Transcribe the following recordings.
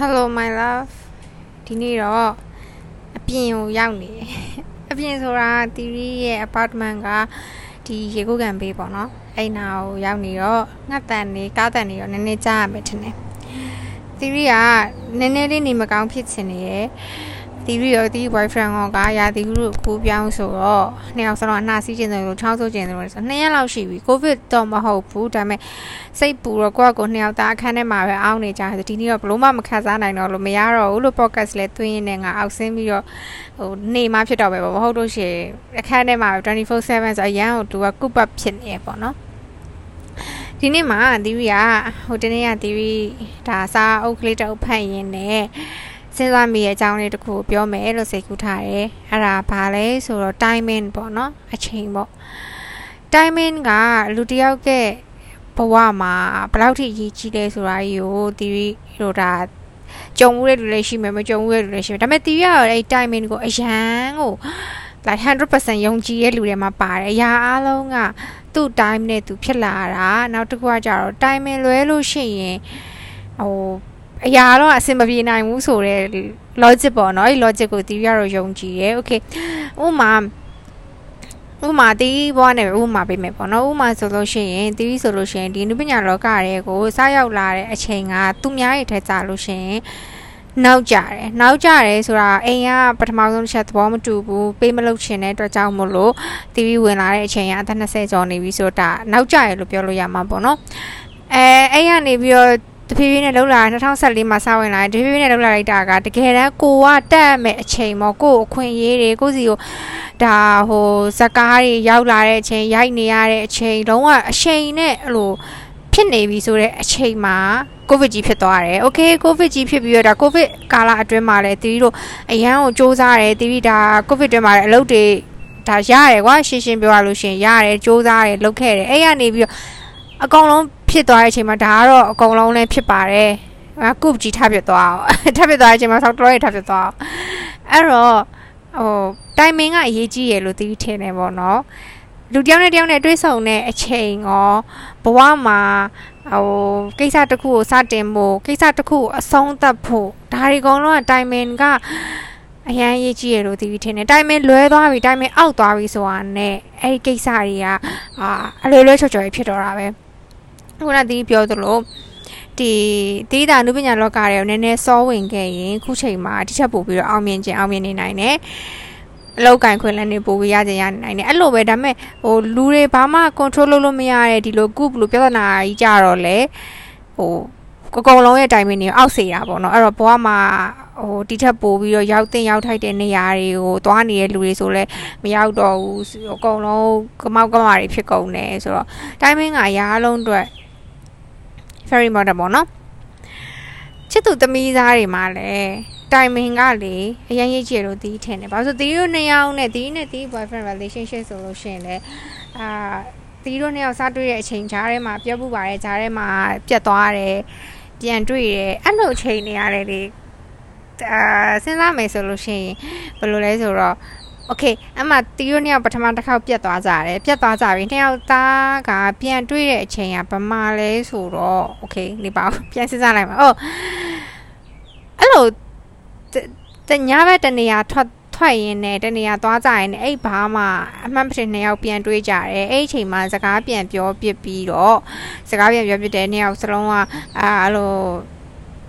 Hello my love ဒီနေ့တော့အပြင်ကိုရောက်နေတယ်အပြင်ဆိုတာတီရီရဲ့ apartment ကဒီရေကုတ်ကန်ဘေးပေါ့နော်အဲ့နာကိုရောက်နေတော့ငှက်တန်နေကားတန်နေတော့နည်းနည်းကြားရမယ်ထင်တယ်တီရီကနည်းနည်းလေးနေမကောင်းဖြစ်ချင်နေတယ် တီရီရောတီ boyfriend ကကရာတီရီကိုကူပြောင်းဆိုတော့နှစ်ယောက်စလုံးအနှာစီးကျင်တယ်လို့ချောင်းဆိုးကျင်တယ်လို့ဆိုနှစ်ရက်လောက်ရှိပြီ covid တော့မဟုတ်ဘူးဒါပေမဲ့စိတ်ပူတော့ကိုယ့်ကိုနှစ်ယောက်သားအခန်းထဲမှာပဲအောင်းနေကြတယ်ဒီနေ့တော့ဘလို့မှမခံစားနိုင်တော့လို့မရတော့ဘူးလို့ podcast လဲသွင်းရင်းနဲ့ငါအောက်ဆင်းပြီးတော့ဟိုနေမှဖြစ်တော့ပဲပေါ့မဟုတ်လို့ရှိရင်အခန်းထဲမှာ24/7ဆိုအရန်ကိုသူက coop up ဖြစ်နေရပေါ့နော်ဒီနေ့မှာသီရီကဟိုတနေ့ကသီရီဒါစာအုပ်ကလေးတအုပ်ဖတ်ရင်းနဲ့ စဉ်းစားမိရဲ့အကြောင်းလေးတစ်ခုပြောမယ်လို့စိတ်ကူးထားတယ်အဲ့ဒါဘာလဲဆိုတော့ timing ပေါ့နော်အချိန်ပေါ့ timing ကလူတစ်ယောက်ကဘဝမှာဘယ်လောက်ထိအရေးကြီးလဲဆိုတာကြီးကိုတီရီတို့ဒါကြုံမှုတဲ့လူလည်းရှိမယ်မကြုံမှုတဲ့လူလည်းရှိမယ်ဒါပေမဲ့တီရီကအဲ့ timing ကိုအရန်ကို like 100%ယုံကြည်ရဲ့လူတွေမှာပါတယ်အရာအလုံးကသူ့ time နဲ့သူဖြစ်လာတာနောက်တစ်ခုကကြတော့ timing လွဲလို့ရှိရင်ဟို အရာတော့အဆင်မပြေနိုင်ဘူးဆိုတော့ logic ပေါ့နော်အဲ့ logic ကိုတီးရတော့ယုံကြည်ရဲ okay ဥမာဥမာတီးဘွားနဲ့ဥမာပေးမယ်ပေါ့နော်ဥမာဆိုလို့ရှိရင်တီးဆိုလို့ရှိရင်ဒီနုပညာလောကတွေကိုစရောက်လာတဲ့အချိန်ကသူများရဲ့ထဲကြလို့ရှိရင်နောက်ကြတယ်နောက်ကြတယ်ဆိုတာအိမ်ကပထမဆုံးတစ်ချက်သဘောမတူဘူးပေးမလုပ်ချင်တဲ့အတွက်ကြောင့်မို့လို့တီဗီဝင်လာတဲ့အချိန်ကအသက်20ကျော်နေပြီဆိုတာနောက်ကြရလို့ပြောလို့ရမှာပေါ့နော်အဲအဲ့ရနေပြီးတော့ တဖြည်းဖြည်းနဲ့လှုပ်လာ2014မှာစဝင်လာတယ်တဖြည်းဖြည်းနဲ့လှုပ်လာလိုက်တာကတကယ်တမ်းကိုကတက်မဲ့အချိန်ပေါ့ကိုအခွင့်အရေးတွေကိုစီကိုဒါဟိုဇကားတွေရောက်လာတဲ့အချိန်ရိုက်နေရတဲ့အချိန်လုံးဝအချိန်နဲ့အဲ့လိုဖြစ်နေပြီဆိုတဲ့အချိန်မှာကိုဗစ်ကြီးဖြစ်သွားတယ်။ Okay ကိုဗစ်ကြီးဖြစ်ပြီးတော့ဒါကိုဗစ်ကာလအတွင်းမှာလည်းတီးတို့အရန်ကိုစူးစမ်းတယ်တီးဒါကိုဗစ်အတွင်းမှာလည်းအလုပ်တွေဒါရတယ်ကွာရှင်းရှင်းပြောရလို့ရှင်ရတယ်စူးစမ်းတယ်လုပ်ခဲ့တယ်အဲ့ရနေပြီးတော့အကောင်လုံး ဖြစ်သွားတဲ့အချိန်မှာဒါကတော့အကုန်လုံးလည်းဖြစ်ပါတယ်ငါကုပ်ကြီးထပ်ဖြစ်သွားအောင်ထပ်ဖြစ်သွားတဲ့အချိန်မှာဆောက်တော်ရထပ်ဖြစ်သွားအောင်အဲ့တော့ဟိုတိုင်မင်ကအရေးကြီးရလို့သိထင်တယ်ပေါ့နော်လူတယောက်နဲ့တယောက်နဲ့တွေ့ဆုံတဲ့အချိန်ရောဘဝမှာဟိုကိစ္စတစ်ခုကိုစတင်ဖို့ကိစ္စတစ်ခုကိုအဆုံးသတ်ဖို့ဒါတွေအကုန်လုံးကတိုင်မင်ကအရန်ရေးကြည့်ရလို့ဒီထင်တယ်တိုင်မင်လွဲသွားပြီတိုင်မင်အောက်သွားပြီဆိုတာနဲ့အဲ့ဒီကိစ္စတွေကအာအလွယ်လွယ်ချော်ချော်ဖြစ်တော့တာပဲ ခုနတီးပြောသလိုဒီတေးတာနုပညာလောကတွေကိုနည်းနည်းစောဝင်ခဲ့ရင်ခုချိန်မှာတစ်ချက်ပို့ပြီးတော့အောင်မြင်ခြင်းအောင်မြင်နေနိုင်တယ်အလောက်ကင်ခွင့်လည်းနေပို့ပြီးရခြင်းရနိုင်တယ်အဲ့လိုပဲဒါပေမဲ့ဟိုလူတွေဘာမှ control လုပ်လို့မရတဲ့ဒီလို group လို့ပြဿနာကြီးကြတော့လေဟိုအကုန်လုံးရဲ့တိုင်မင်းတွေအောက်စေတာပေါ့နော်အဲ့တော့ဘဝမှာဟိုတိထက်ပို့ပြီးတော့ရောက်တင်ရောက်ထိုက်တဲ့နေရာတွေကိုသွားနေတဲ့လူတွေဆိုလဲမရောက်တော့ဘူးအကုန်လုံးကမောက်ကမာတွေဖြစ်ကုန်တယ်ဆိုတော့တိုင်မင်းကရားလုံးအတွက် very important ပေါ့နော်ချစ်သူသမီးသားတွေမှာလည်းတိုင်မင်ကလေအရင်ရေးကြည့်လို့တီးထင်တယ်ဘာလို့ဆိုတီးတို့နှစ်ယောက်နဲ့တီးနဲ့တီး boyfriend relationship ဆိုလို့ရှိရင်လေအာတီးတို့နှစ်ယောက်စတွေ့တဲ့အချိန်ကြားထဲမှာပြောပူပါတယ်ကြားထဲမှာပြတ်သွားတယ်ပြန်တွေ့တယ်အဲ့လိုအချိန်တွေရတယ်လေအာစဉ်းစားမယ်ဆိုလို့ရှိရင်ဘယ်လိုလဲဆိုတော့ โอเคအမှတီးတို့နှစ်ယောက်ပထမတစ်ခေါက်ပြတ်သွားကြတယ်ပြတ်သွားကြပြီနှစ်ယောက်သားကပြန်တွေ့တဲ့အချိန်ကဗမာလဲဆိုတော့โอเคနေပါပြန်စဉ်းစားလိုက်ပါအော်အဲ့လိုတညဘက်တနေရာထွက်ထွက်ရင်းနဲ့တနေရာသွားကြရင်အဲ့ဘာမှအမှန်ပထနှစ်ယောက်ပြန်တွေးကြတယ်အဲ့အချိန်မှာစကားပြန်ပြောပြပြီးတော့စကားပြန်ပြောပြတဲ့နှစ်ယောက်စလုံးကအာအဲ့လို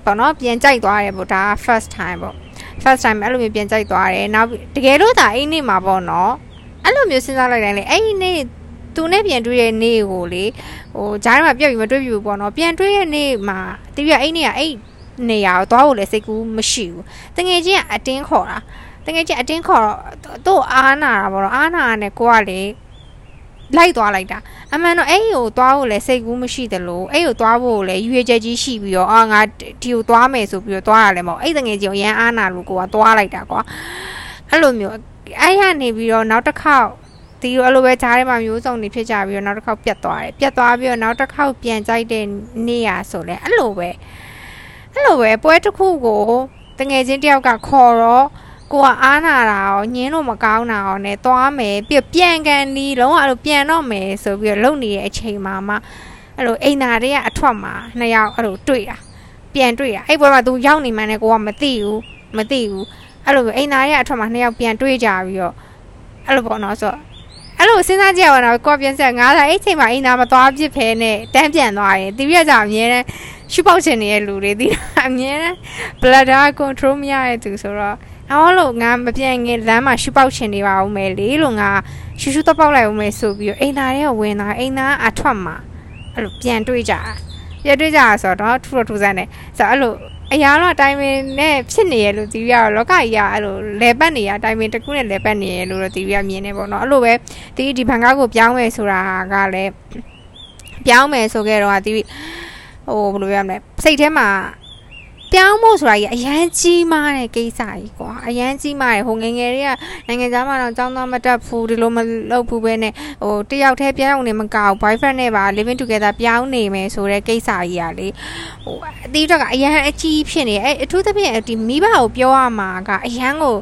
ပေါ့နော်ပြန်ကြိုက်သွားတယ်ပေါ့ဒါ first time ပေါ့ first time အဲ့လိုမျိုးပြန်ကြိုက်သွားတယ်နောက်တကယ်လို့ဒါအဲ့နေ့မှာပေါ့နော်အဲ့လိုမျိုးစဉ်းစားလိုက်တိုင်းလေအဲ့ဒီနေ့သူနဲ့ပြန်တွေ့တဲ့နေ့ကိုလေဟိုဂျားထဲမှာပြက်ပြီးမတွေ့ပြီပေါ့နော်ပြန်တွေ့တဲ့နေ့မှာတပြည့်အဲ့နေ့ကအဲ့နေရာကိုသွားဖို့လည်းစိတ်ကူးမရှိဘူးတငယ်ချင်းကအတင်းခေါ်တာတငယ်ချင်းအတင်းခေါ်တော့သူ့အားနာတာပေါ့နော်အားနာနဲ့ကိုကလေ လိုက်သွားလိုက်တာအမှန်တော့အဲ့ဒီကိုသွားဖို့လဲစိတ်ကူးမရှိသလိုအဲ့ဒီကိုသွားဖို့လဲရွေချက်ကြီးရှိပြီးတော့အာငါဒီကိုသွားမယ်ဆိုပြီးတော့သွားရလဲမဟုတ်အဲ့တငယ်ချင်းကိုရန်အားနာလို့ကိုကသွားလိုက်တာကွာအဲ့လိုမျိုးအဲ့ရနေပြီးတော့နောက်တစ်ခေါက်ဒီလိုအဲ့လိုပဲဂျားထဲမှာမျိုးစုံနေဖြစ်ကြပြီးတော့နောက်တစ်ခေါက်ပြတ်သွားတယ်ပြတ်သွားပြီးတော့နောက်တစ်ခေါက်ပြန်ကြိုက်တဲ့နေရဆိုလဲအဲ့လိုပဲအဲ့လိုပဲပွဲတစ်ခုကိုတငယ်ချင်းတယောက်ကခေါ်တော့ ကိုကအားနာတာရောညင်းလို့မကောင်းတာရောနဲ့သွားမယ်ပြပြန်ကန်ဒီလုံးဝအဲ့လိုပြန်တော့မယ်ဆိုပြီးတော့လုံနေတဲ့အချိန်မှာမှအဲ့လိုအိမ်သားတွေကအထွက်မှာနှစ်ယောက်အဲ့လိုတွေ့တာပြန်တွေ့တာအဲ့ပွဲမှာ तू ရောက်နေမှန်းလည်းကိုကမသိဘူးမသိဘူးအဲ့လိုအိမ်သားရဲ့အထက်မှာနှစ်ယောက်ပြန်တွေ့ကြပြီးတော့အဲ့လိုပေါ့နော်ဆိုတော့အဲ့လိုစဉ်းစားကြည့်ရအောင်ကိုပြန်ဆက်ငါးစားအဲ့ချိန်မှာအိမ်သားမသွားပြစ်ဖဲနဲ့တန်းပြန်သွားရင်တီးရကြအမြဲတမ်းရှုပေါက်ချင်နေတဲ့လူတွေတီးအမြဲတမ်း bladder control မရတဲ့သူဆိုတော့ အော်လို့ငါမပြန့်ငင်လမ်းမှာရှုပေါက်ချင်နေပါဦးမယ်လေလို့ငါရှူရှူတော့ပေါက်လိုက်ဦးမယ်ဆိုပြီးတော့အိမ်သားရဲ့ဝင်လာအိမ်သားအထွက်မှာအဲ့လိုပြန်တွေ့ကြပြန်တွေ့ကြဆိုတော့ထူထူဆန်းနေဆိုတော့အဲ့လိုအရာတော့အတိုင်းပင်နဲ့ဖြစ်နေရလို့ဒီရတော့လောကကြီးကအဲ့လိုလဲပတ်နေရအတိုင်းပင်တစ်ခုနဲ့လဲပတ်နေရလို့တော့ဒီရမြင်နေပေါ့နော်အဲ့လိုပဲဒီဒီဘန်ကားကိုပြောင်းမယ်ဆိုတာကလည်းပြောင်းမယ်ဆိုခဲ့တော့ဒီဟိုဘယ်လိုပြောရမလဲစိတ်ထဲမှာ ပြောင်းဖို့ဆိုတာကြီးအရန်ကြီးမားတဲ့ကိစ္စကြီးကွာအရန်ကြီးမားတယ်ဟိုငငယ်တွေကနိုင်ငံသားမှတော့ចောင်းသားမတက်ဘူးဒီလိုမလုပ်ဘူးပဲနဲ့ဟိုတယောက်တည်းပြောင်းနေမကောက် boyfriend နဲ့ပါ living together ပြောင်းနေမယ်ဆိုတဲ့ကိစ္စကြီးอ่ะလေဟိုအတီးတော့ကအရန်အကြီးဖြစ်နေအဲအထူးသဖြင့်ဒီမိဘကိုပြောရမှာကအရန်ကို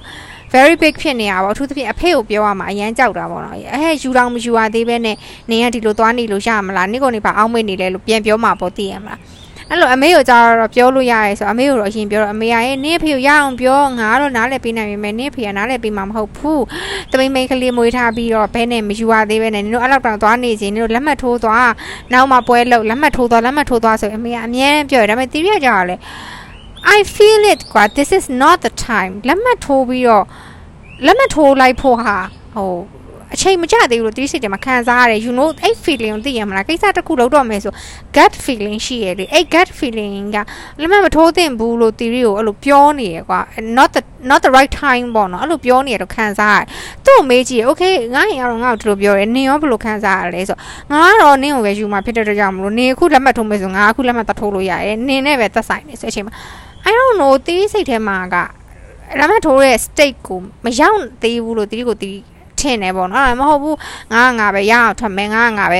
very big ဖြစ်နေတာပေါ့အထူးသဖြင့်အဖေကိုပြောရမှာအရန်ကြောက်တာပေါ့နော်အဲယူတောင်မယူရသေးပဲနဲ့နင်ကဒီလိုသွားနေလို့ရမလားနင့်ကိုနေပါအောင်းမေ့နေလဲလို့ပြန်ပြောမှာပေါ့သိရမလား အဲ့လိုအမေကိုကြာတော့ပြောလို့ရတယ်ဆိုအမေကိုတော့အရင်ပြောတော့အမေကရဲ့နင့်ဖေကိုရအောင်ပြောငါတော့နားလည်ပေးနိုင်ပေမဲ့နင့်ဖေကနားလည်ပေးမှာမဟုတ်ဘူးတမိန်မိန်ကလေးမွေးထားပြီးတော့ဘဲနဲ့မယူရသေးပဲနဲ့နင်တို့အဲ့လောက်တောင်သွားနေချင်းနင်တို့လက်မှတ်ထိုးသွားနောက်မှပွဲလို့လက်မှတ်ထိုးသွားလက်မှတ်ထိုးသွားဆိုအမေကအမြဲတမ်းပြောတယ်ဒါပေမဲ့တီးရကြတော့လေ I feel it ကွာ this is not the time လက်မှတ်ထိုးပြီးတော့လက်မှတ်ထိုးလိုက်ဖို့ဟာဟို အချိန်မကျသေးဘူးလို့တိစိတ်တွေမှာခံစားရတယ် you know အဲ့ feeling ကိုသိရမလားကိစ္စတစ်ခုလုပ်တော့မယ်ဆို gut feeling ရှိရလေအဲ့ gut feeling ကလက်မမထိုးသင့်ဘူးလို့ theory ကိုအဲ့လိုပြောနေရကွာ not the not the right time ပေါ့နော်အဲ့လိုပြောနေရတော့ခံစားရတယ်သူ့ကိုမေးကြည့် okay ငါရင်ကတော့ငါ့ကိုဒီလိုပြောရဲနင်ရောဘယ်လိုခံစားရလဲဆိုငါကတော့နင်ကိုပဲယူมาဖြစ်တဲ့ကြောင့်မလို့နင်အခုလက်မှတ်ထိုးမယ်ဆိုငါအခုလက်မှတ်တထိုးလို့ရတယ်နင်နဲ့ပဲသက်ဆိုင်နေဆိုအချိန်မှာ I don't know တီးစိတ်ထဲမှာကလက်မှတ်ထိုးတဲ့ state ကိုမရောက်သေးဘူးလို့တီးကိုတီးထ င်တယ်ပေါ့နော်မဟုတ်ဘူးငါငါပဲရအောင်ထွက်မယ်ငါငါပဲ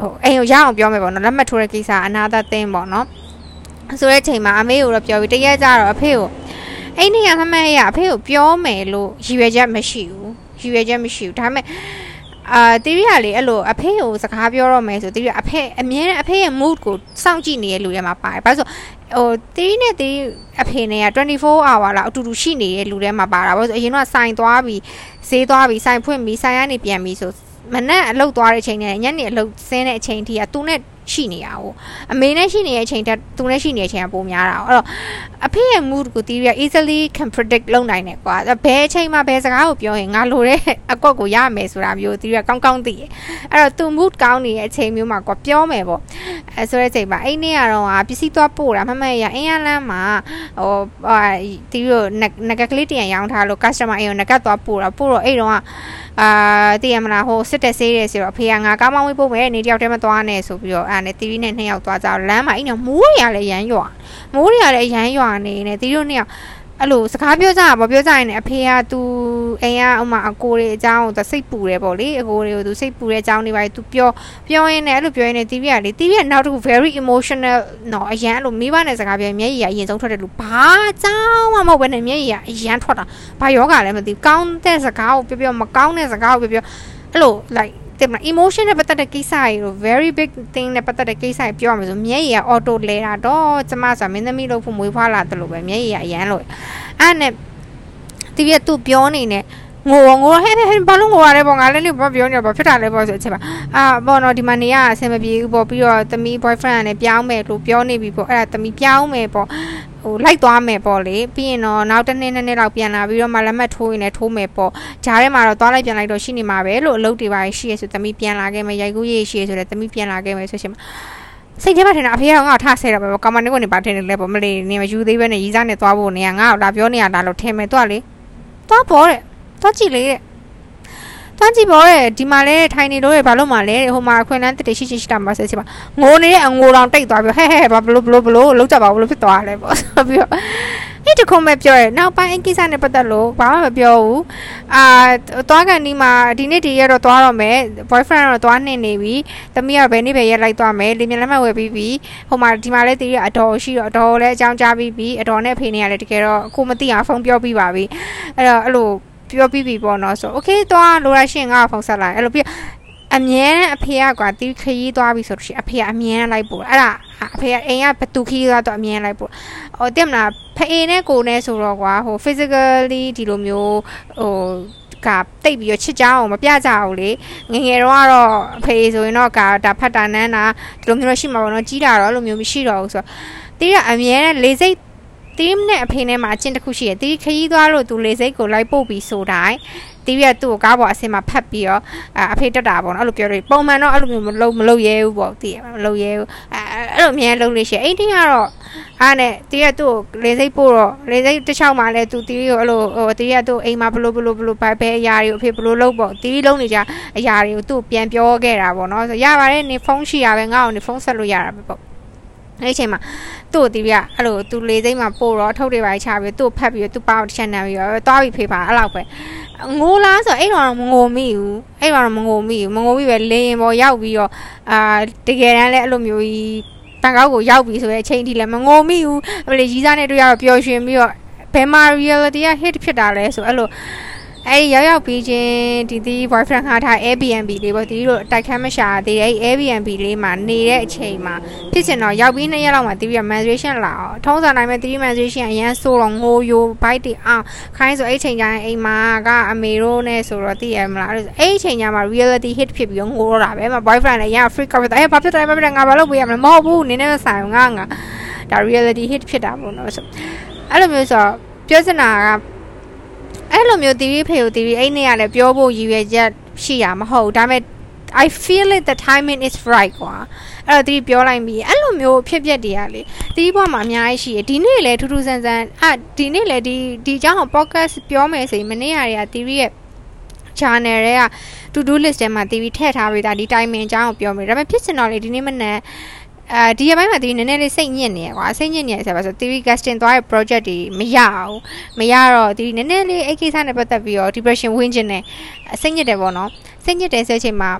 ဟိုအိမ်ကိုရအောင်ပြောမယ်ပေါ့နော်လက်မှတ်ထိုးတဲ့ကိစ္စအနာသာသင်းပေါ့နော်ဆိုတဲ့ချိန်မှာအမေကိုတော့ပြောပြီးတရက်ကြတော့အဖေကိုအဲ့ဒီကမမရအဖေကိုပြောမယ်လို့ရည်ရွယ်ချက်မရှိဘူးရည်ရွယ်ချက်မရှိဘူးဒါပေမဲ့အာတီရီကလေအဲ့လိုအဖေကိုစကားပြောတော့မယ်ဆိုတီရီအဖေအမြဲအဖေရဲ့ mood ကိုစောင့်ကြည့်နေတဲ့လူတွေမှာပါတယ်ဘာလို့ဆိုဟိုတီရီနဲ့တီရီအဖေနဲ့က24 hour လောက်အတူတူရှိနေတဲ့လူတွေမှာပါတာဘာလို့ဆိုအရင်ကစိုင်သွားပြီး ဈေးသွားပြီးစိုင်ဖွင့်ပြီးစိုင်ကနေပြန်ပြီးဆို မနဲ့အလုတ်သွားတဲ့အချိန်နဲ့ညနေအလုတ်ဆင်းတဲ့အချိန်ထိကသူနဲ့ရှိနေရအောင်အမေနဲ့ရှိနေတဲ့အချိန်တက်သူနဲ့ရှိနေတဲ့အချိန်ကပိုများတာအဲ့တော့အဖေရဲ့ mood ကိုတီးရ easily can predict လုပ်နိုင်တယ်ကွာဘယ်အချိန်မှာဘယ်စကားကိုပြောရင်ငါလိုတဲ့အကွက်ကိုရမယ်ဆိုတာမျိုးတီးရကောင်းကောင်းသိရအဲ့တော့သူ mood ကောင်းနေတဲ့အချိန်မျိုးမှာကွာပြောမယ်ပေါ့အဲဆိုတဲ့အချိန်မှာအဲ့နေ့ကတော့ပစ္စည်းသွားပို့တာမမရအင်းရလန်းမှာဟိုတီးရငကကလေးတရံရောင်းထားလို့ customer အိမ်ကိုငကတ်သွားပို့တာပို့တော့အဲ့တော့ အာတည်ရမလားဟိုစစ်တက်ဆေးတယ်ဆိုတော့အဖေကငါကားမောင်းဝေးပို့မယ်နေတယောက်တည်းမသွားနဲ့ဆိုပြီးတော့အဲ့နဲ့တီဗီနဲ့နှစ်ယောက်သွားကြတော့လမ်းမှာအဲ့နော်မိုးရလည်းရမ်းရွာမိုးရလည်းရမ်းရွာနေနေတီတို့နှစ်ယောက် အဲ့လိုစကားပြောကြတာပေါ့ပြောကြရင်လည်းအဖေကသူအိမ်ကဥမာအကိုတွေအကြောင်းသူစိတ်ပူတယ်ပေါ့လေအကိုတွေကိုသူစိတ်ပူတဲ့အကြောင်းတွေပါသူပြောပြောရင်းနဲ့အဲ့လိုပြောရင်းနဲ့တီဗီကလေတီဗီကနောက်တစ်ခု very emotional နော်အရန်အဲ့လိုမိဘနဲ့စကားပြောမျက်ရည်ကအရင်ဆုံးထွက်တယ်လို့ဘာကြောင်းမှမဟုတ်ဘဲနဲ့မျက်ရည်ကအရန်ထွက်တာဘာယောဂလည်းမသိဘူးကောင်းတဲ့စကားကိုပြောပြောမကောင်းတဲ့စကားကိုပြောပြောအဲ့လို like တင်မလား emotion နဲ့ပတ်သက်တဲ့ကိစ္စတွေလို့ very big thing နဲ့ပတ်သက်တဲ့ကိစ္စတွေပြောရမယ်ဆိုမျက်ရည်က auto လဲတာတော့ကျမဆိုမင်းသမီးလို့ဖို့မွေးဖွားလာတယ်လို့ပဲမျက်ရည်ကအရန်လို့အဲ့နဲ့ဒီပြသူပြောနေနဲ့ငိုငိုဟဲ့ဟဲ့ဘာလို့ငိုရလဲပေါ့ငါလည်းလည်းဘာပြောနေဘာဖြစ်တာလဲပေါ့ဆိုအချက်ပါအာပေါ့နော်ဒီမှာနေရအဆင်မပြေဘူးပေါ့ပြီးတော့သမီး boyfriend ကလည်းပြောင်းမယ်လို့ပြောနေပြီပေါ့အဲ့ဒါသမီးပြောင်းမယ်ပေါ့ ဟိုလိုက်သွားမယ်ပေါ့လေပြီးရင်တော့နောက်တစ်နေ့နှစ်နေ့လောက်ပြန်လာပြီးတော့မှလက်မှတ်ထိုးရင်လည်းထိုးမယ်ပေါ့ဂျားထဲမှာတော့သွားလိုက်ပြန်လိုက်တော့ရှိနေမှာပဲလို့အလုပ်တွေပါရှိရဆိုသမီးပြန်လာခဲ့မယ်ရိုက်ကူးရေးရှိရဆိုလည်းသမီးပြန်လာခဲ့မယ်ဆိုရှင်စိတ်ထဲမှာထင်တာအဖေကငါ့ကိုထားဆဲတာပဲကောင်မလေးကနေပါထင်တယ်လဲပေါ့မလေးနေမယူသေးပဲနဲ့ရီစားနဲ့သွားဖို့နေကငါ့ကိုလာပြောနေရတာလို့ထင်မယ်တော့လေသွားပေါ်တဲ့သွားကြည့်လေတဲ့ တွန်းကြည့်ပေါ်တဲ့ဒီမှာလဲထိုင်နေလို့ရဘာလို့မှလဲဟိုမှာအခွင့်အလမ်းတတရှိရှိရှိတာမှာဆက်ချင်ပါငိုနေတဲ့အငိုတောင်တိတ်သွားပြီးဟဲ့ဟဲ့ဘာဘလို့ဘလို့ဘလို့လောက်ကြပါဘလို့ဖြစ်သွားလဲပေါ့ဆိုပြီးတော့အဲ့တခုမဲ့ပြောရဲနောက်ပိုင်းအကိစ္စနဲ့ပတ်သက်လို့ဘာမှမပြောဘူးအာသွားကန်ဒီမှာဒီနေ့ဒီရက်တော့သွားတော့မယ် boyfriend တော့သွားနှင်နေပြီသမီးကဘယ်နေ့ပဲရက်လိုက်သွားမယ်လေမြန်လက်မှတ်ဝယ်ပြီးပြီဟိုမှာဒီမှာလဲတည်ရအတော်ရှိတော့အတော်လည်းအကြောင်းကြားပြီးပြီအတော်နဲ့ဖေနေရတယ်တကယ်တော့ကိုမသိအောင်ဖုန်းပြောပြီးပါပြီအဲ့တော့အဲ့လို ပြောပြီးပြီပေါ့နော်ဆိုโอเคသွားလိုရရှင်ငါဖုန်းဆက်လိုက်အဲ့လိုပြီး အမြဲအဖေကကွာတီးခရီးသွားပြီဆိုလို့ရှိရင်အဖေကအမြဲလိုက်ပို့အဲ့ဒါအဖေကအိမ်ကဘသူခရီးသွားတော့အမြဲလိုက်ပို့ဟိုတင်မလားဖေနဲ့ကိုနဲ့ဆိုတော့ကွာဟို physically ဒီလိုမျိုးဟိုကတိတ်ပြီးတော့ချစ်ကြအောင်မပြကြဘူးလေငငယ်တော့ကတော့အဖေဆိုရင်တော့ကဒါဖတ်တာနန်းတာဒီလိုမျိုးရှိမှာပေါ့နော်ကြီးတာတော့အဲ့လိုမျိုးမရှိတော့ဘူးဆိုတော့တီးကအမြဲလေစိတ် တီးနဲ့အဖေနဲ့မှာအချင်းတစ်ခုရှိရတီးခရီးသွားလို့သူလေစိတ်ကိုလိုက်ပို့ပြီးဆိုတိုင်းတီးရသူ့ကိုကားပေါ်အစင်မှာဖတ်ပြီးတော့အဖေတက်တာပေါ့နော်အဲ့လိုပြောလို့ပုံမှန်တော့အဲ့လိုမျိုးမလုပ်မလုပ်ရဲဘူးပေါ့တီးမလုပ်ရဲဘူးအဲ့လိုအမြဲလုပ်လို့ရှိရင်အိမ်တင်းကတော့အားနဲ့တီးရသူ့ကိုလေစိတ်ပို့တော့လေစိတ်တစ်ချောင်းမှာလဲသူတီးကိုအဲ့လိုဟိုတီးရသူ့အိမ်မှာဘလို့ဘလို့ဘလို့ဘယ်ဘယ်အရာတွေကိုအဖေဘလို့လုပ်ပေါ့တီးလုံးနေကြအရာတွေကိုသူ့ပြန်ပြောခဲ့တာပေါ့နော်ဆိုရပါတယ်နေဖုန်းရှိရပဲငါ့ကိုနေဖုန်းဆက်လို့ရတာပဲပေါ့ အဲ့ဒီအချိန်မှာသူ့ကိုတီးပြအဲ့လိုသူလေစိတ်မှာပို့တော့ထုတ်တွေပါချပြီးသူ့ဖတ်ပြီးသူ့ပေါက်တစ်ချက်နဲ့ပြီးတော့သွားပြီးဖေးပါအဲ့လောက်ပဲငိုလားဆိုအဲ့တော့မငိုမိဘူးအဲ့တော့မငိုမိဘူးမငိုမိပဲလင်းရင်ပေါ်ရောက်ပြီးတော့အာတကယ်တမ်းလည်းအဲ့လိုမျိုးကြီးတန်ကောက်ကိုရောက်ပြီဆိုတဲ့အချိန်ထိလည်းမငိုမိဘူးအဲ့လေကြီးစားနဲ့တွေ့ရတော့ပျော်ရွှင်ပြီးတော့ဘယ်မှာ reality က hit ဖြစ်တာလဲဆိုအဲ့လို အဲ့ရောက်ရောက်ပြီးချင်းဒီဒီ boyfriend ခါထား Airbnb လေးပေါ့ဒီလိုတိုက်ခန်းမရှာသေးတဲ့ Airbnb လေးမှာနေတဲ့အချိန်မှာဖြစ်ချင်တော့ရောက်ပြီး2ရက်လောက်မှာတီးပြီး menstruation လာအောင်ထုံးစံတိုင်းပဲတီး menstruation အရန်ဆိုးတော့ငိုယို bite တီအောင်ခိုင်းဆိုအဲ့ချိန်ကျရင်အိမ်မှာကအမေတို့နဲ့ဆိုတော့တည်ရမလားအဲ့ချိန်ကျမှ reality hit ဖြစ်ပြီးငိုတော့တာပဲမ boyfriend လည်းအရန် freak out အဲ့ဘာဖြစ်တယ်ဘာဖြစ်တယ်ငါဘာလုပ်ပေးရမလဲမဟုတ်ဘူးနင်းနေဆိုင်ငါငါဒါ reality hit ဖြစ်တာပေါ့နော်ဆိုအဲ့လိုမျိုးဆိုတော့ပြောစနာက အဲ့လိုမျိုးတီဗီဖေကိုတီဗီအဲ့နေ့ကလည်းပြောဖို့ရည်ရွယ်ချက်ရှိရမဟုတ်ဒါပေမဲ့ I feel it the timing is right ကွာအဲ့တော့တီးပြောလိုက်ပြီးအဲ့လိုမျိုးဖြစ်ပျက်တွေကလေတီးဘွားမှာအများကြီးရှိတယ်ဒီနေ့လေထူးထူးဆန်းဆန်းအာဒီနေ့လေဒီဒီအကြောင်းကို podcast ပြောမယ်ဆိုရင်မနေ့ကတွေကတီးရဲ့ channel တွေက to do list ထဲမှာတီးပြီးထည့်ထားပေးတာဒီ timing အကြောင်းကိုပြောမယ်ဒါပေမဲ့ဖြစ်စင်တော့လေဒီနေ့မနက် အဲဒီရပိုင်းမှာတီးနည်းနည်းလေးစိတ်ညစ်နေရကွာစိတ်ညစ်နေရဆိုပါဆိုတီး casting သွားတဲ့ project တွေမရအောင်မရတော့တီးနည်းနည်းလေးအဲ့ကိစ္စနဲ့ပတ်သက်ပြီးတော့ depression ဝင်ခြင်းနဲ့စိတ်ညစ်တယ်ပေါ့နော်စိတ်ညစ်တယ်ဆိုတဲ့အချိန်မှာ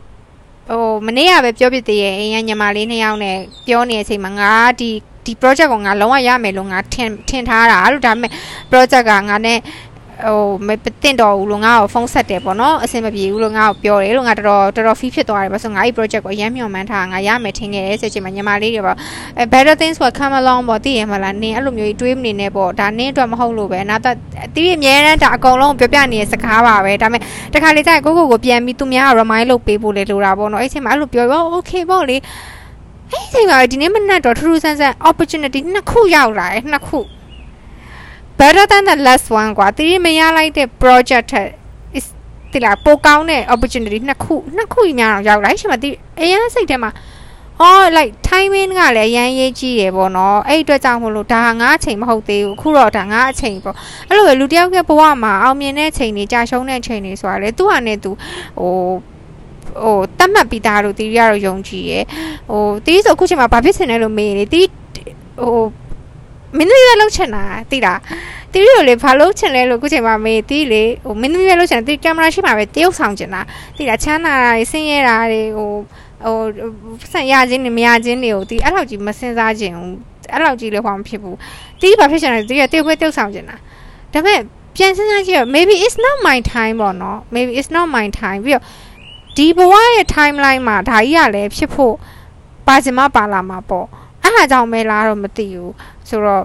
ဟိုမနေ့ကပဲပြောပြသေးရဲ့အရင်ညီမလေးနှစ်ယောက်နဲ့ပြောနေတဲ့အချိန်မှာငါဒီဒီ project ကိုငါလုံးဝရမယ်လို့ငါထင်ထင်ထားတာအဲ့လိုဒါပေမဲ့ project ကငါနဲ့ ဟိုမတင့်တော်ဘူးလို့ငါ့ကိုဖုန်းဆက်တယ်ပေါ့နော်အဆင်မပြေဘူးလို့ငါ့ကိုပြောတယ်လို့ငါတော်တော်တော်တော် fee ဖြစ်သွားတယ်ပေါ့ဆိုငါအဲ့ project ကိုအရင်မျှော်မှန်းထားငါရမယ်ထင်ခဲ့တယ်ဆိုချင်မှာညီမလေးတွေပေါ့ better things will come along ပေါ့သိရမလားနင်းအဲ့လိုမျိုးတွေးမနေနဲ့ပေါ့ဒါနင်းအတွက်မဟုတ်လို့ပဲနောက်တော့တီးအမြဲတမ်းဒါအကုန်လုံးပြောပြနေတဲ့စကားပါပဲဒါပေမဲ့တခါလေကျရင်ကိုကိုကိုပြန်ပြီးသူများ remind လုပ်ပေးဖို့လေလိုတာပေါ့နော်အဲ့ချိန်မှာအဲ့လိုပြောရော okay ပေါ့လေအဲ့ချိန်မှာဒီနေ့မနက်တော့ထူးထူးဆန်းဆန်း opportunity နှစ်ခုရောက်လာတယ်နှစ်ခု better than the last one กว่าတီးမရလိုက်တဲ့ project ထက်တိလာပိုကောင်းတဲ့ opportunity နှစ်ခုနှစ်ခုကြီးများတော့ရောက်လာရှင်မတီးအရင်စိတ်ထဲမှာအော် like timing ကလည်းအရန်ရေးကြီးတယ်ပေါ့နော်အဲ့အတွက်ကြောင့်မလို့ဒါငါအချိန်မဟုတ်သေးဘူးအခုတော့ဒါငါအချိန်ပေါ့အဲ့လိုပဲလူတယောက်ရဲ့ဘဝမှာအောင်မြင်တဲ့ချိန်တွေကြာရှုံးတဲ့ချိန်တွေဆိုတာလေသူ့ဟာနဲ့သူဟိုဟိုတတ်မှတ်ပြီးသားလို့တီးရတော့ယုံကြည်ရယ်ဟိုတီးဆိုအခုချိန်မှာဘာဖြစ်စင်လဲလို့မေးနေတီးဟို မင်းတို့ရလောက်ချင်တာတိတာတီရီကိုလေဘာလို့ချင်လဲလို့ခုချိန်မှာမေးတီးလေဟိုမင်းတို့ရလောက်ချင်တာတီကင်မရာရှိမှာပဲတရုပ်ဆောင်ချင်တာတိတာချမ်းသာတာဆင်းရဲတာတွေဟိုဟိုဆန်ရခြင်းနဲ့မရခြင်းတွေကိုတီအဲ့လောက်ကြီးမစင်စားခြင်းအဲ့လောက်ကြီးလည်းဟောမဖြစ်ဘူးတီဘာဖြစ်ချင်လဲတီကတရုပ်ခွဲတရုပ်ဆောင်ချင်တာဒါပေမဲ့ပြန်စဉ်းစားကြည့်ရ maybe it's not my time ပေါ့နော် maybe it's not my time ပြီးတော့ဒီဘဝရဲ့ timeline မှာဒါကြီးကလည်းဖြစ်ဖို့ပါစင်မပါလာမှာပေါ့အဲ့ဒါကြောင့်မဲလားတော့မသိဘူး ဆိုတော့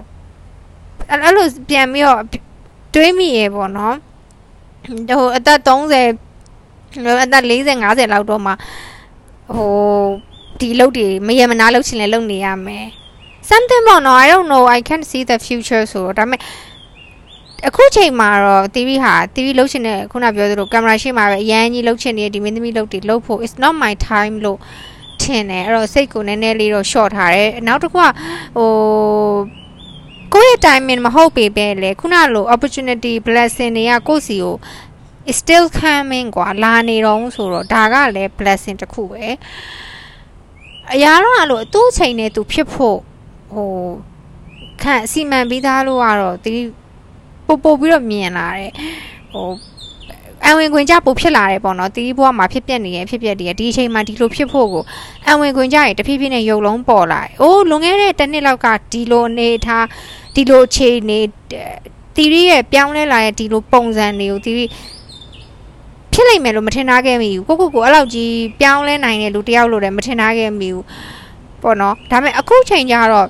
အဲ့လိုပြန်ပြီးတော့တွေးမိရေပေါ့နော်ဟိုအသက်30အသက်40 50လောက်တော့မှဟိုဒီလုတ်တွေမရမနာလုတ်ချင်လဲလုတ်နေရမယ် something ပေါ့နော် I don't know I can't see the future ဆိုတော့ဒါပေမဲ့အခုချိန်မှာတော့ TV ဟာ TV လုတ်ချင်တဲ့ခုနပြောသလိုကင်မရာရှိမှာပဲအရန်ကြီးလုတ်ချင်နေတဲ့ဒီမင်းသမီးလုတ်တွေလုတ်ဖို့ it's not my time လို့ ထင်တယ်အဲ့တော့စိတ်ကိုနည်းနည်းလေးတော့ short ထားတယ်နောက်တစ်ခုကဟိုကိုယ့်ရဲ့ timing မဟုတ်ပေပဲလေခုနလို opportunity blessing တွေကကိုယ့်စီကို is still coming กว่าလာနေတော့ဆိုတော့ဒါကလည်း blessing တစ်ခုပဲအရာတော့အဲ့လိုသူ့ချိန်နဲ့သူဖြစ်ဖို့ဟိုခံအစီမံပြီးသားလို့ကတော့ဒီပို့ပို့ပြီးတော့မြင်လာတယ်ဟို အဝင်ခွင်ကြပို့ဖြစ်လာတယ်ပေါ့နော်တီးဘွားမှာဖြစ်ပျက်နေရဖြစ်ပျက်တည်းဒီအချိန်မှာဒီလိုဖြစ်ဖို့ကိုအဝင်ခွင်ကြရင်တဖြည်းဖြည်းနဲ့ရုပ်လုံးပေါ်လာအိုးလွန်ခဲ့တဲ့တစ်နှစ်လောက်ကဒီလိုအနေထားဒီလိုအခြေအနေတီရီရဲ့ပြောင်းလဲလာတဲ့ဒီလိုပုံစံတွေကိုတီရီဖြစ်လိမ့်မယ်လို့မထင်ထားခဲ့မိဘူးကိုကိုကိုအဲ့လောက်ကြီးပြောင်းလဲနိုင်တဲ့လူတယောက်လို့လည်းမထင်ထားခဲ့မိဘူးပေါ့နော်ဒါပေမဲ့အခုချိန်ကျတော့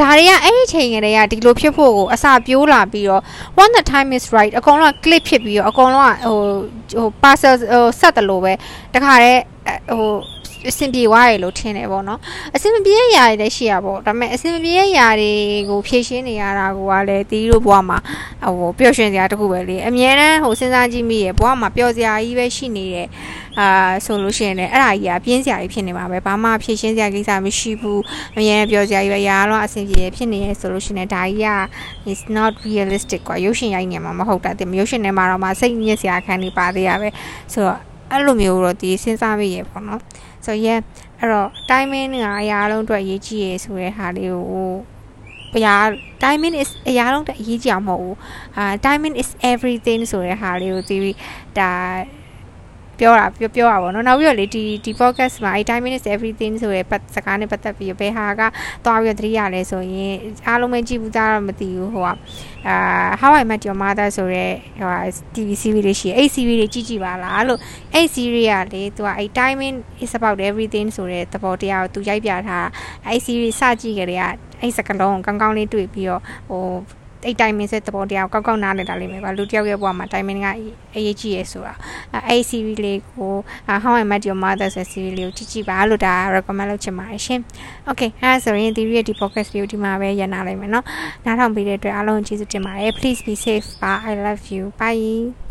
ဒါတွေကအဲ့ဒီချိန်ကလေးကဒီလိုဖြစ်ဖို့ကိုအစာပြိုးလာပြီးတော့ one the time is right အကုန်လုံး click ဖြစ်ပြီးတော့အကုန်လုံးကဟိုဟို parcel ဟိုဆက်တယ်လို့ပဲတခါတည်းဟို အဆင်ပြေသွားတယ်လို့ထင်တယ်ပေါ့နော်အဆင်မပြေတဲ့အရာတွေလည်းရှိရပေါ့ဒါပေမဲ့အဆင်မပြေတဲ့အရာတွေကိုဖြေရှင်းနေရတာကလည်းတီးတို့ဘဝမှာဟိုပျော်ရွှင်စရာတစ်ခုပဲလေအများနဲ့ဟိုစဉ်းစားကြည့်မိရယ်ဘဝမှာပျော်စရာကြီးပဲရှိနေတယ်အာဆိုလို့ရှိရင်လည်းအဲ့ဒါကြီးကပြင်းစရာကြီးဖြစ်နေမှာပဲဘာမှဖြေရှင်းစရာကိစ္စမရှိဘူးအများနဲ့ပျော်စရာကြီးပဲရာတော့အဆင်ပြေဖြစ်နေရယ်ဆိုလို့ရှိရင်ဒါကြီးက is not realistic ကွာရုပ်ရှင်ရိုက်နေမှာမဟုတ်တာတင်ရုပ်ရှင်ထဲမှာတော့မှစိတ်ညစ်စရာခံနေပါသေးရပဲဆိုတော့အဲ့လိုမျိုးတော့ဒီစဉ်းစားမိရယ်ပေါ့နော် ဆိုရဲအဲ့တော့ timing ကအရာလုံးအတွက်ရေးကြည့်ရဆိုတဲ့ဟာလေးကိုအရာ timing is အရာလုံးတက်အရေးကြီးအောင်မဟုတ်ဘူးအာ timing is everything ဆိုတဲ့ဟာလေးကိုသိပြီးဒါ ပြောတာပြောပြောတာပေါ့နော်နောက်ပြီးတော့လေဒီဒီ podcast မှာအဲ time minutes everything ဆိုရယ်ပတ်စကားနဲ့ပတ်သက်ပြီးဘယ်ဟာကသွားပြီးတော့သတိရလဲဆိုရင်အားလုံးပဲကြည့်ဘူးသားတော့မသိဘူးဟိုကအာ how i met your mother ဆိုရယ်ဟို TV series လေးရှိအဲ့ series လေးကြည့်ကြည့်ပါလားလို့အဲ့ series ကလေသူကအဲ့ timing is about everything ဆိုတဲ့သဘောတရားကိုသူရိုက်ပြထားအဲ့ series စကြည့်ကြတဲ့ကအဲ့စကလုံးကောင်းကောင်းလေးတွေ့ပြီးတော့ဟို အဲ့တိုင်မင်းဆက်သဘောတရားကိုကောက်ကောက်နားလည်တာလိမ့်မယ်ကွာလူတယောက်ရဲ့ဘဝမှာတိုင်မင်းကအရေးကြီးရဲဆိုတာအဲ့ series လေးကို How I Met Your Mother ဆိုတဲ့ series လေးကိုကြည့်ကြည့်ပါလို့ဒါ recommend လုပ်ချင်ပါတယ်ရှင် Okay အဲ့ဆိုရင်ဒီရဲ့ဒီ podcast လေးကိုဒီမှာပဲရနာလိုက်မယ်เนาะနားထောင်ပေးတဲ့အတွက်အားလုံးကျေးဇူးတင်ပါတယ် Please be safe bye I love you bye